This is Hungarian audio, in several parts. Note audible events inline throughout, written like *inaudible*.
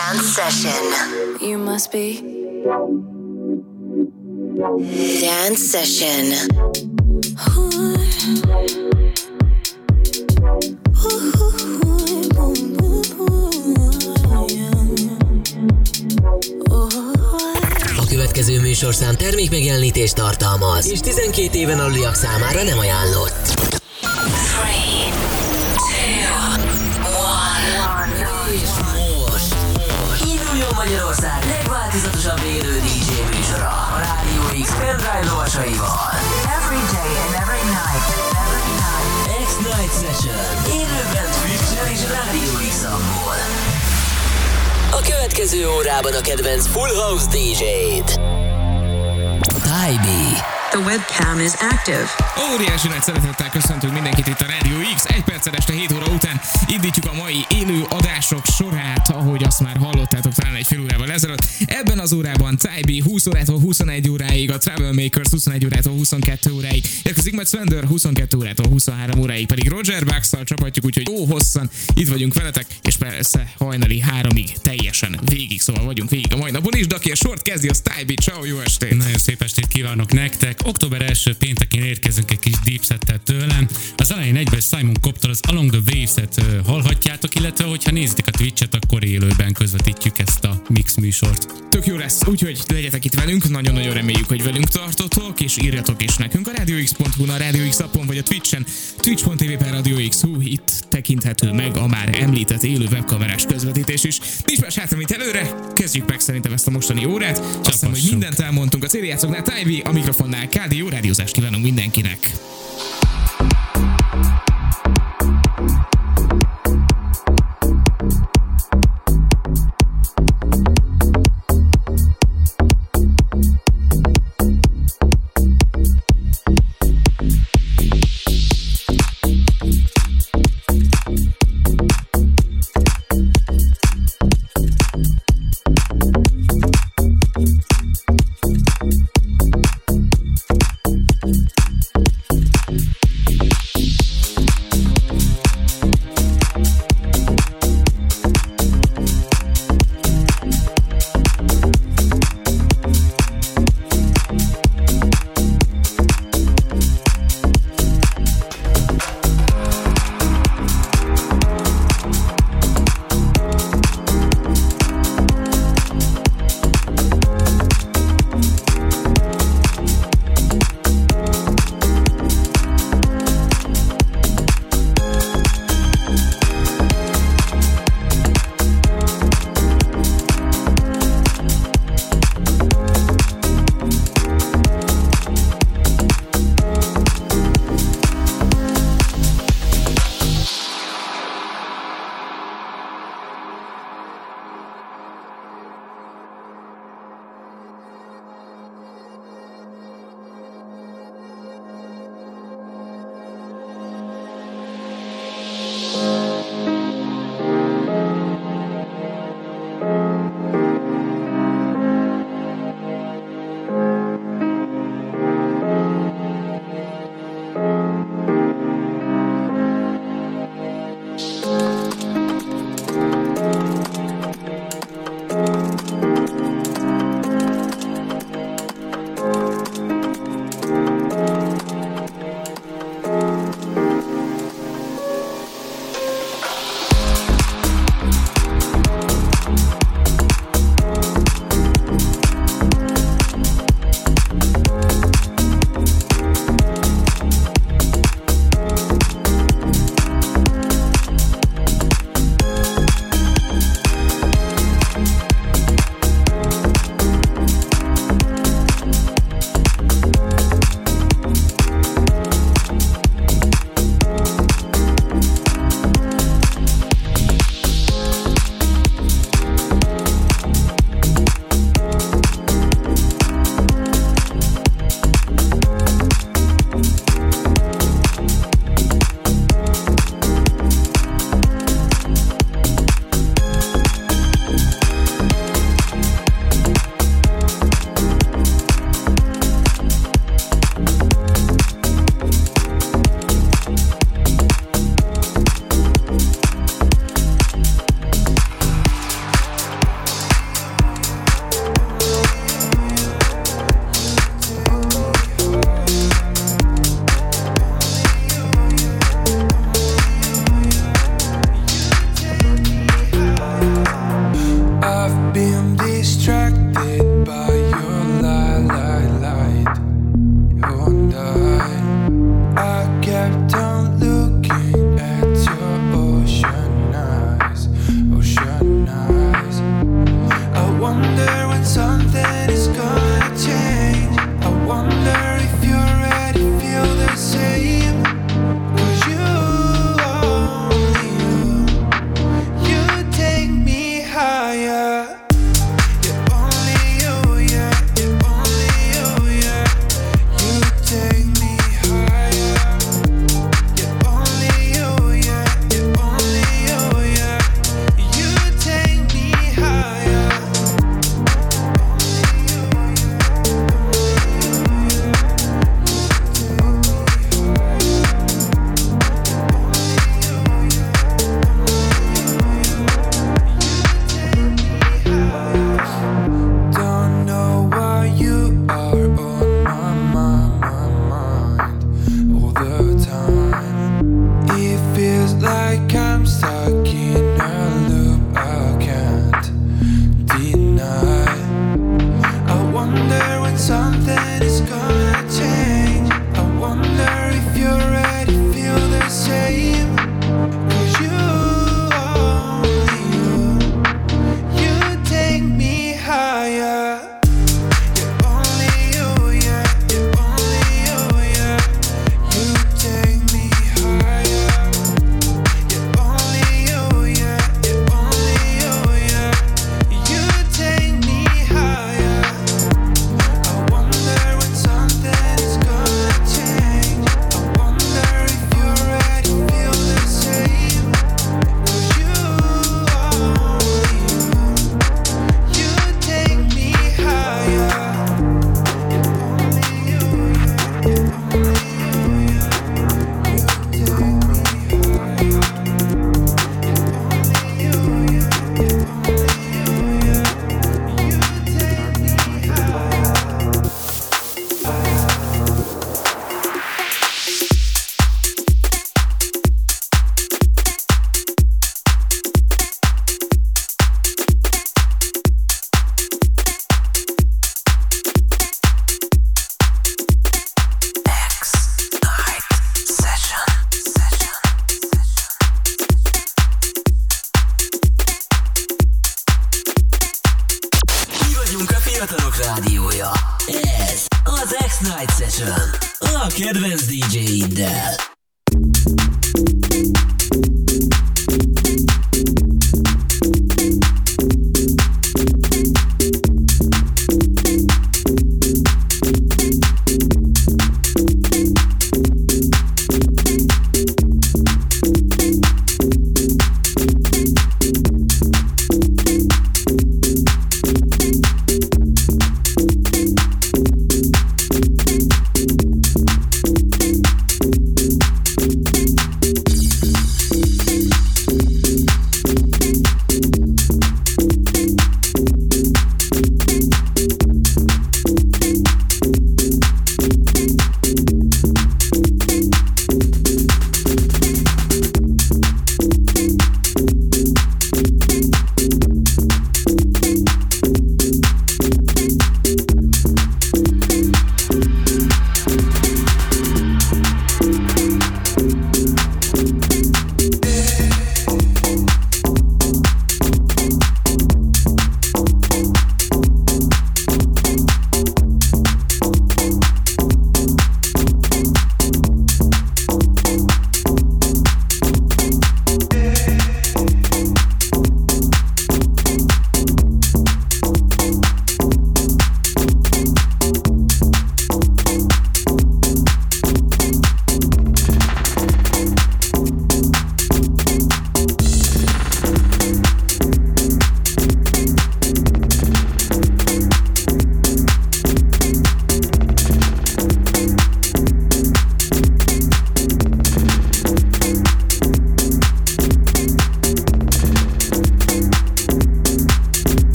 Dance Session. You must be. Dance Session. A következő műsorszám termékmegjelenítést tartalmaz, és 12 éven aluliak számára nem ajánlott. Three, lovasaival. Every day and every night. Every night. X-Night Session. Élőben Twitch-en és Rádió X-amból. A következő órában a kedvenc Full House DJ-t. Tybee. The webcam is active. Óriási nagy szeretettel köszöntünk mindenkit itt a Radio X. Egy perccel este 7 óra után indítjuk a mai élő adások sorát, ahogy azt már hallottátok talán egy fél órával ezelőtt. Ebben az órában Tybee 20 órától 21 óráig, a Travelmakers 21 órától 22 óráig, érkezik majd Svender 22 órától 23 óráig, pedig Roger bucks csapatjuk, úgyhogy ó hosszan itt vagyunk veletek, és persze hajnali háromig teljesen végig, szóval vagyunk végig a mai napon is, de aki a sort kezdi, az Tybee. Ciao, jó estét! Nagyon szép estét kívánok nektek! Október első péntekén érkezünk egy kis deep settet tőlem. Az elején egyből Simon Koptól az Along the Waves-et hallhatjátok, illetve hogyha nézitek a Twitch-et, akkor élőben közvetítjük ezt a mix műsort. Tök jó lesz, úgyhogy legyetek itt velünk, nagyon-nagyon reméljük, hogy velünk tartotok, és írjatok is nekünk a radiox.hu, a Radio X appon, vagy a Twitch-en, twitch.tv per Radio X, hú, itt tekinthető meg a már említett élő webkamerás közvetítés is. Nincs más hátra, mint előre, kezdjük meg szerintem ezt a mostani órát. Azt hiszem, hogy mindent elmondtunk a céljátszoknál, Tyvi, a mikrofonnál Kádi, jó rádiózást kívánunk mindenkinek!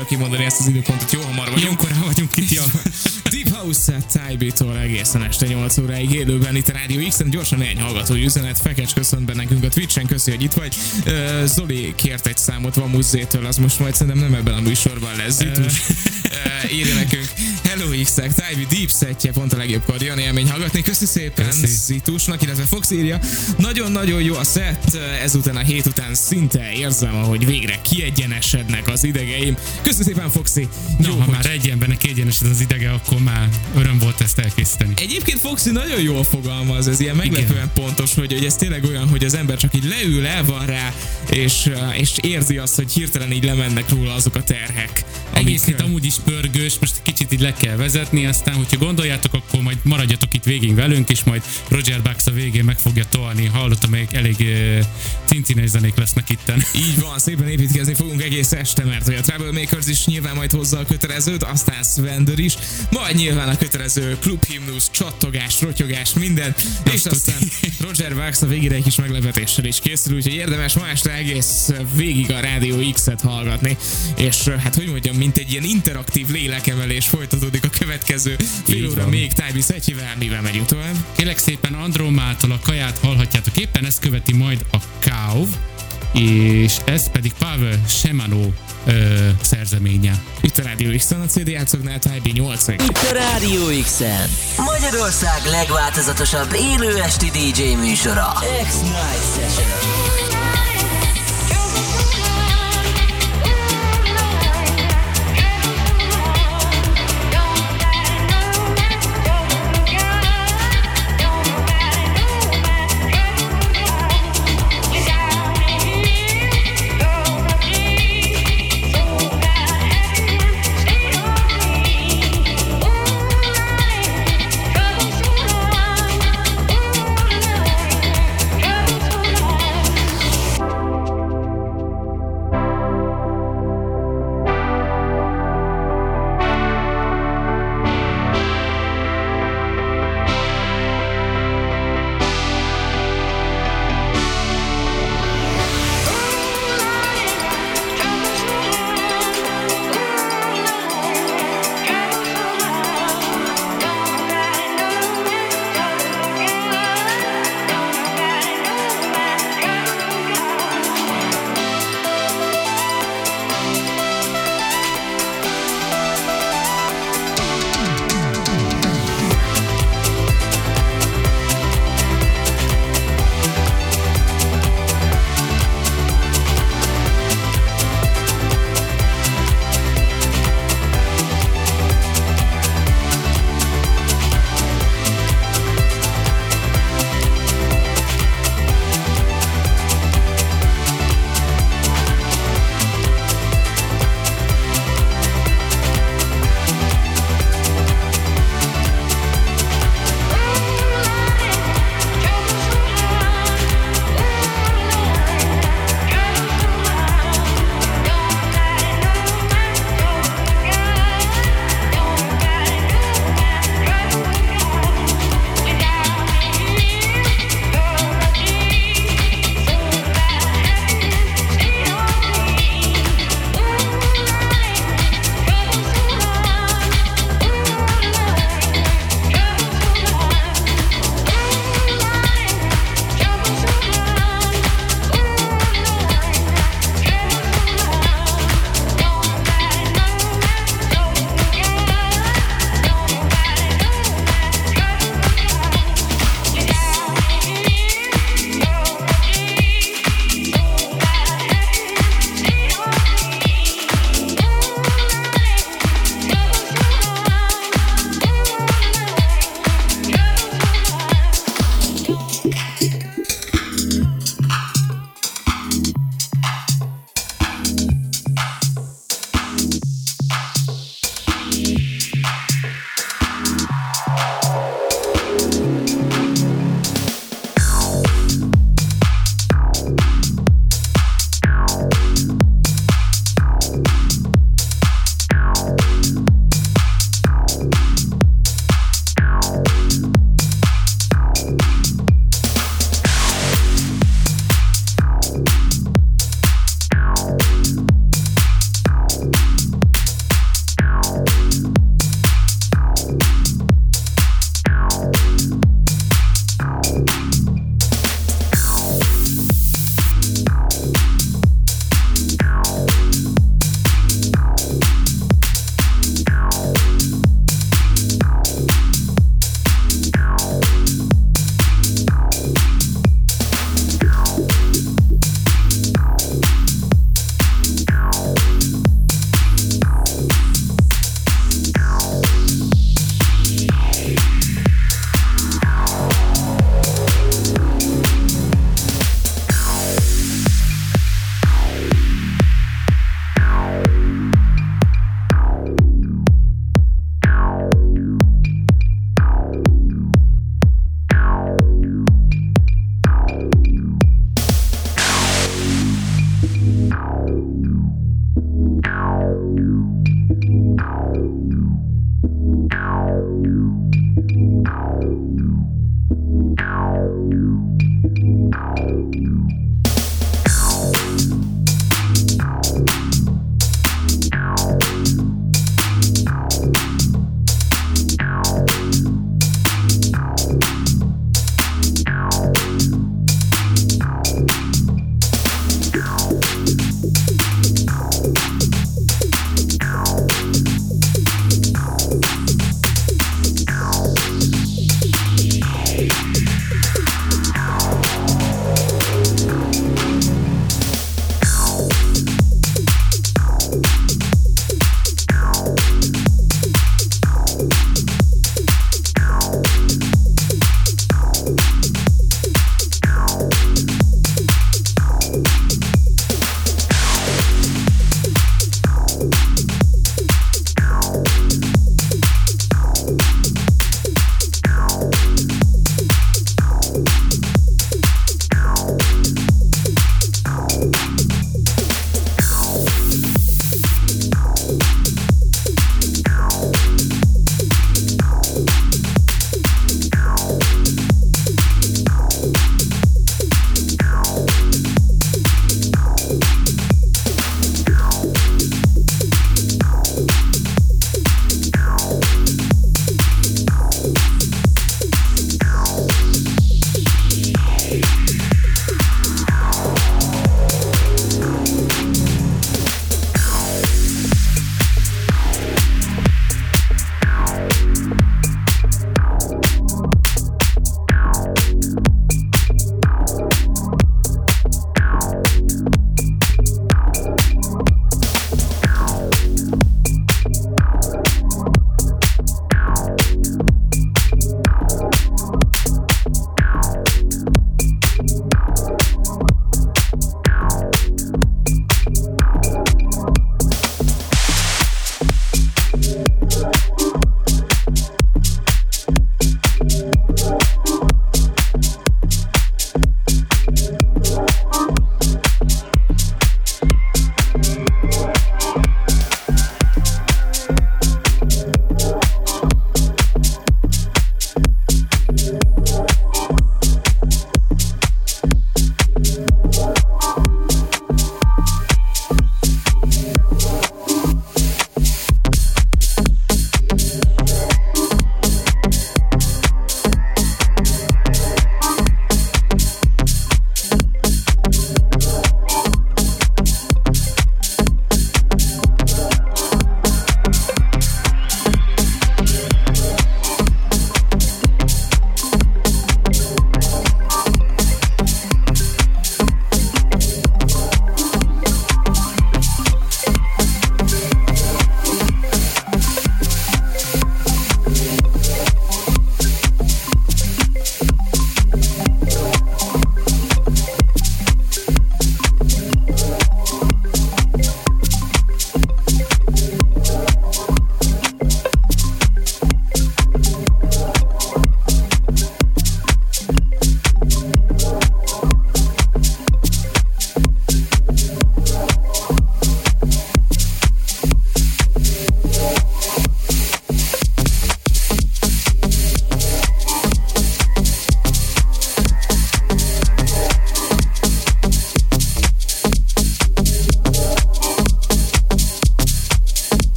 Fura kimondani ezt az időpontot, jó hamar vagyunk. Jókorán vagyunk itt, ja. *laughs* Deep House Tybe-tól egészen este 8 óráig élőben itt a Rádió X-en. Gyorsan néhány hallgatói üzenet. Fekecs köszönt be nekünk a Twitch-en, köszi, hogy itt vagy. Zoli kért egy számot van muzzétől, az most majd szerintem nem ebben a műsorban lesz. Ö, írja nekünk. Hello x Tybe Deep setje, pont a legjobb kardion élmény hallgatni. Köszi szépen Köszi. Zitusnak, illetve Fox írja. Nagyon-nagyon jó a szett, ezután a hét után szinte érzem, ahogy végre kiegyenesednek az idegeim. Köszi szépen Foxy. Na, Jó, ha hogy- már egy embernek kiegyenesed az idege, akkor már öröm volt ezt elkészíteni. Egyébként Foxy nagyon jól fogalmaz, ez ilyen meglepően pontos, hogy, hogy ez tényleg olyan, hogy az ember csak így leül, el van rá, és, uh, és érzi azt, hogy hirtelen így lemennek róla azok a terhek. Egész amik, itt amúgy is pörgős, most kicsit így le kell vezetni, aztán, hogyha gondoljátok, akkor majd maradjatok itt végig velünk, és majd Roger Bax a végén meg fogja tolni. Hallottam, még elég uh, cincinej zenék lesznek itten. Így van, szépen építkezni fogunk egész este, mert hogy a Troublemakers is nyilván majd hozza a kötelezőt, aztán Svender is, majd nyilván a kötelező klubhimnusz, csattogás, rotyogás, minden, és aztán Roger Wax a végére egy kis meglepetéssel is készül, úgyhogy érdemes ma este egész végig a Rádió X-et hallgatni, és hát hogy mondjam, mint egy ilyen interaktív lélekemelés folytatódik a következő fél óra még Tybi Szetyivel, mivel megyünk tovább. Kérlek szépen Andromától a kaját hallhatjátok éppen, ezt követi majd a Kauv, és ez pedig Pavel Semano ö, szerzeménye. Itt a Rádió X-en a CD játszoknál Tybi 8 Itt a Rádió X-en. Magyarország legváltozatosabb élő esti DJ műsora. X-Night Session.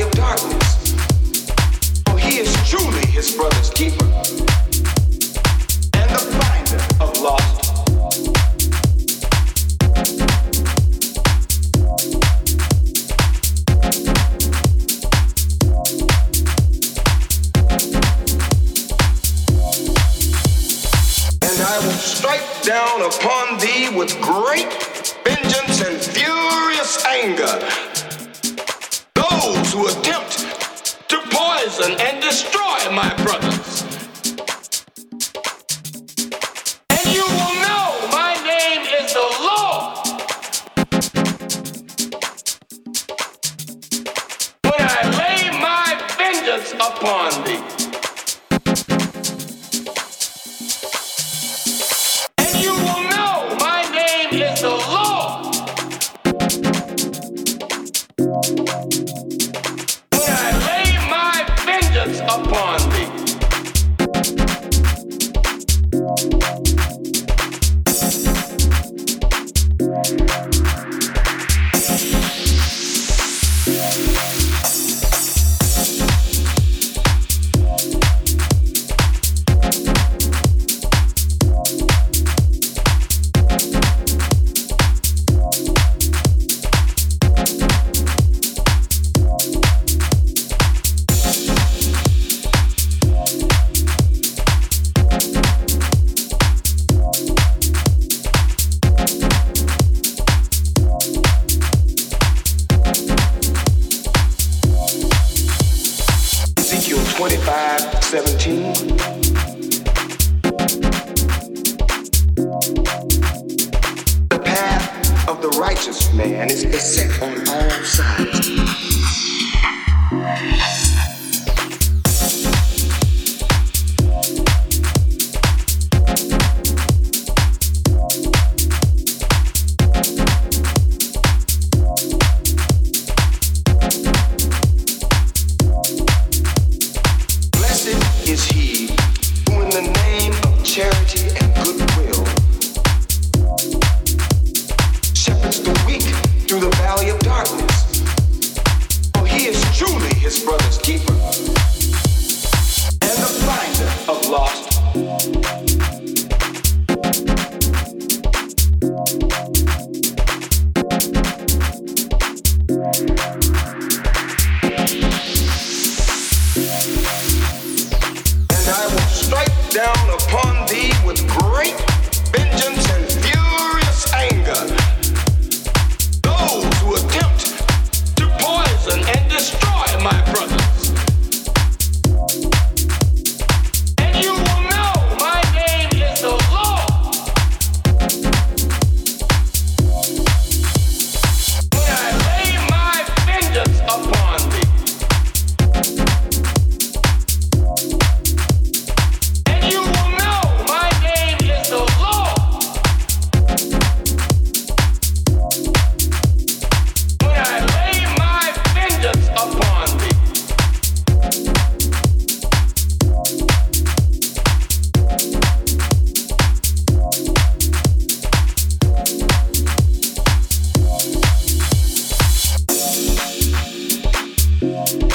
of darkness. He is truly his brother's keeper and the finder of lost. And I will strike down upon thee with great righteous man is beset on all sides. Música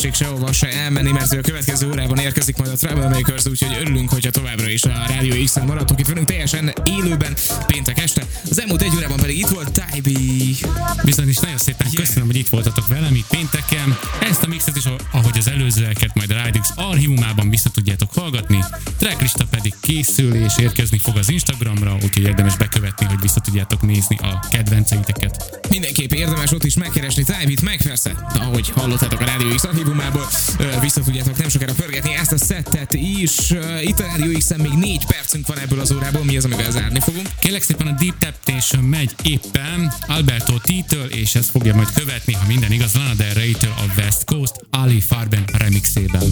tessék sehova se elmenni, mert a következő órában érkezik majd a Travelmakers, úgyhogy örülünk, hogyha továbbra is a Rádió X-en maradtok itt velünk teljesen élőben péntek este. Az elmúlt egy órában pedig itt volt Tybee. Bizony is nagyon szépen Yeah. köszönöm, hogy itt voltatok velem itt pénteken. Ezt a mixet is, ahogy az előzőeket majd a Ridix archívumában vissza tudjátok hallgatni. Tracklista pedig készül és érkezni fog az Instagramra, úgyhogy érdemes bekövetni, hogy vissza tudjátok nézni a kedvenceiteket. Mindenképp érdemes ott is megkeresni Tybee-t, meg persze, ahogy hallottátok a Rádió X archívumából, vissza tudjátok nem sokára pörgetni ezt a szettet is. Itt a Rádió X-en még 4 percünk van ebből az órából, mi az, amivel zárni fogunk. Kérlek szépen a Deep Temptation megy éppen Alberto T-től, és ez fogja majd követni, ha minden igaz, Lana Del Rey-től a West Coast Ali Farben remixében.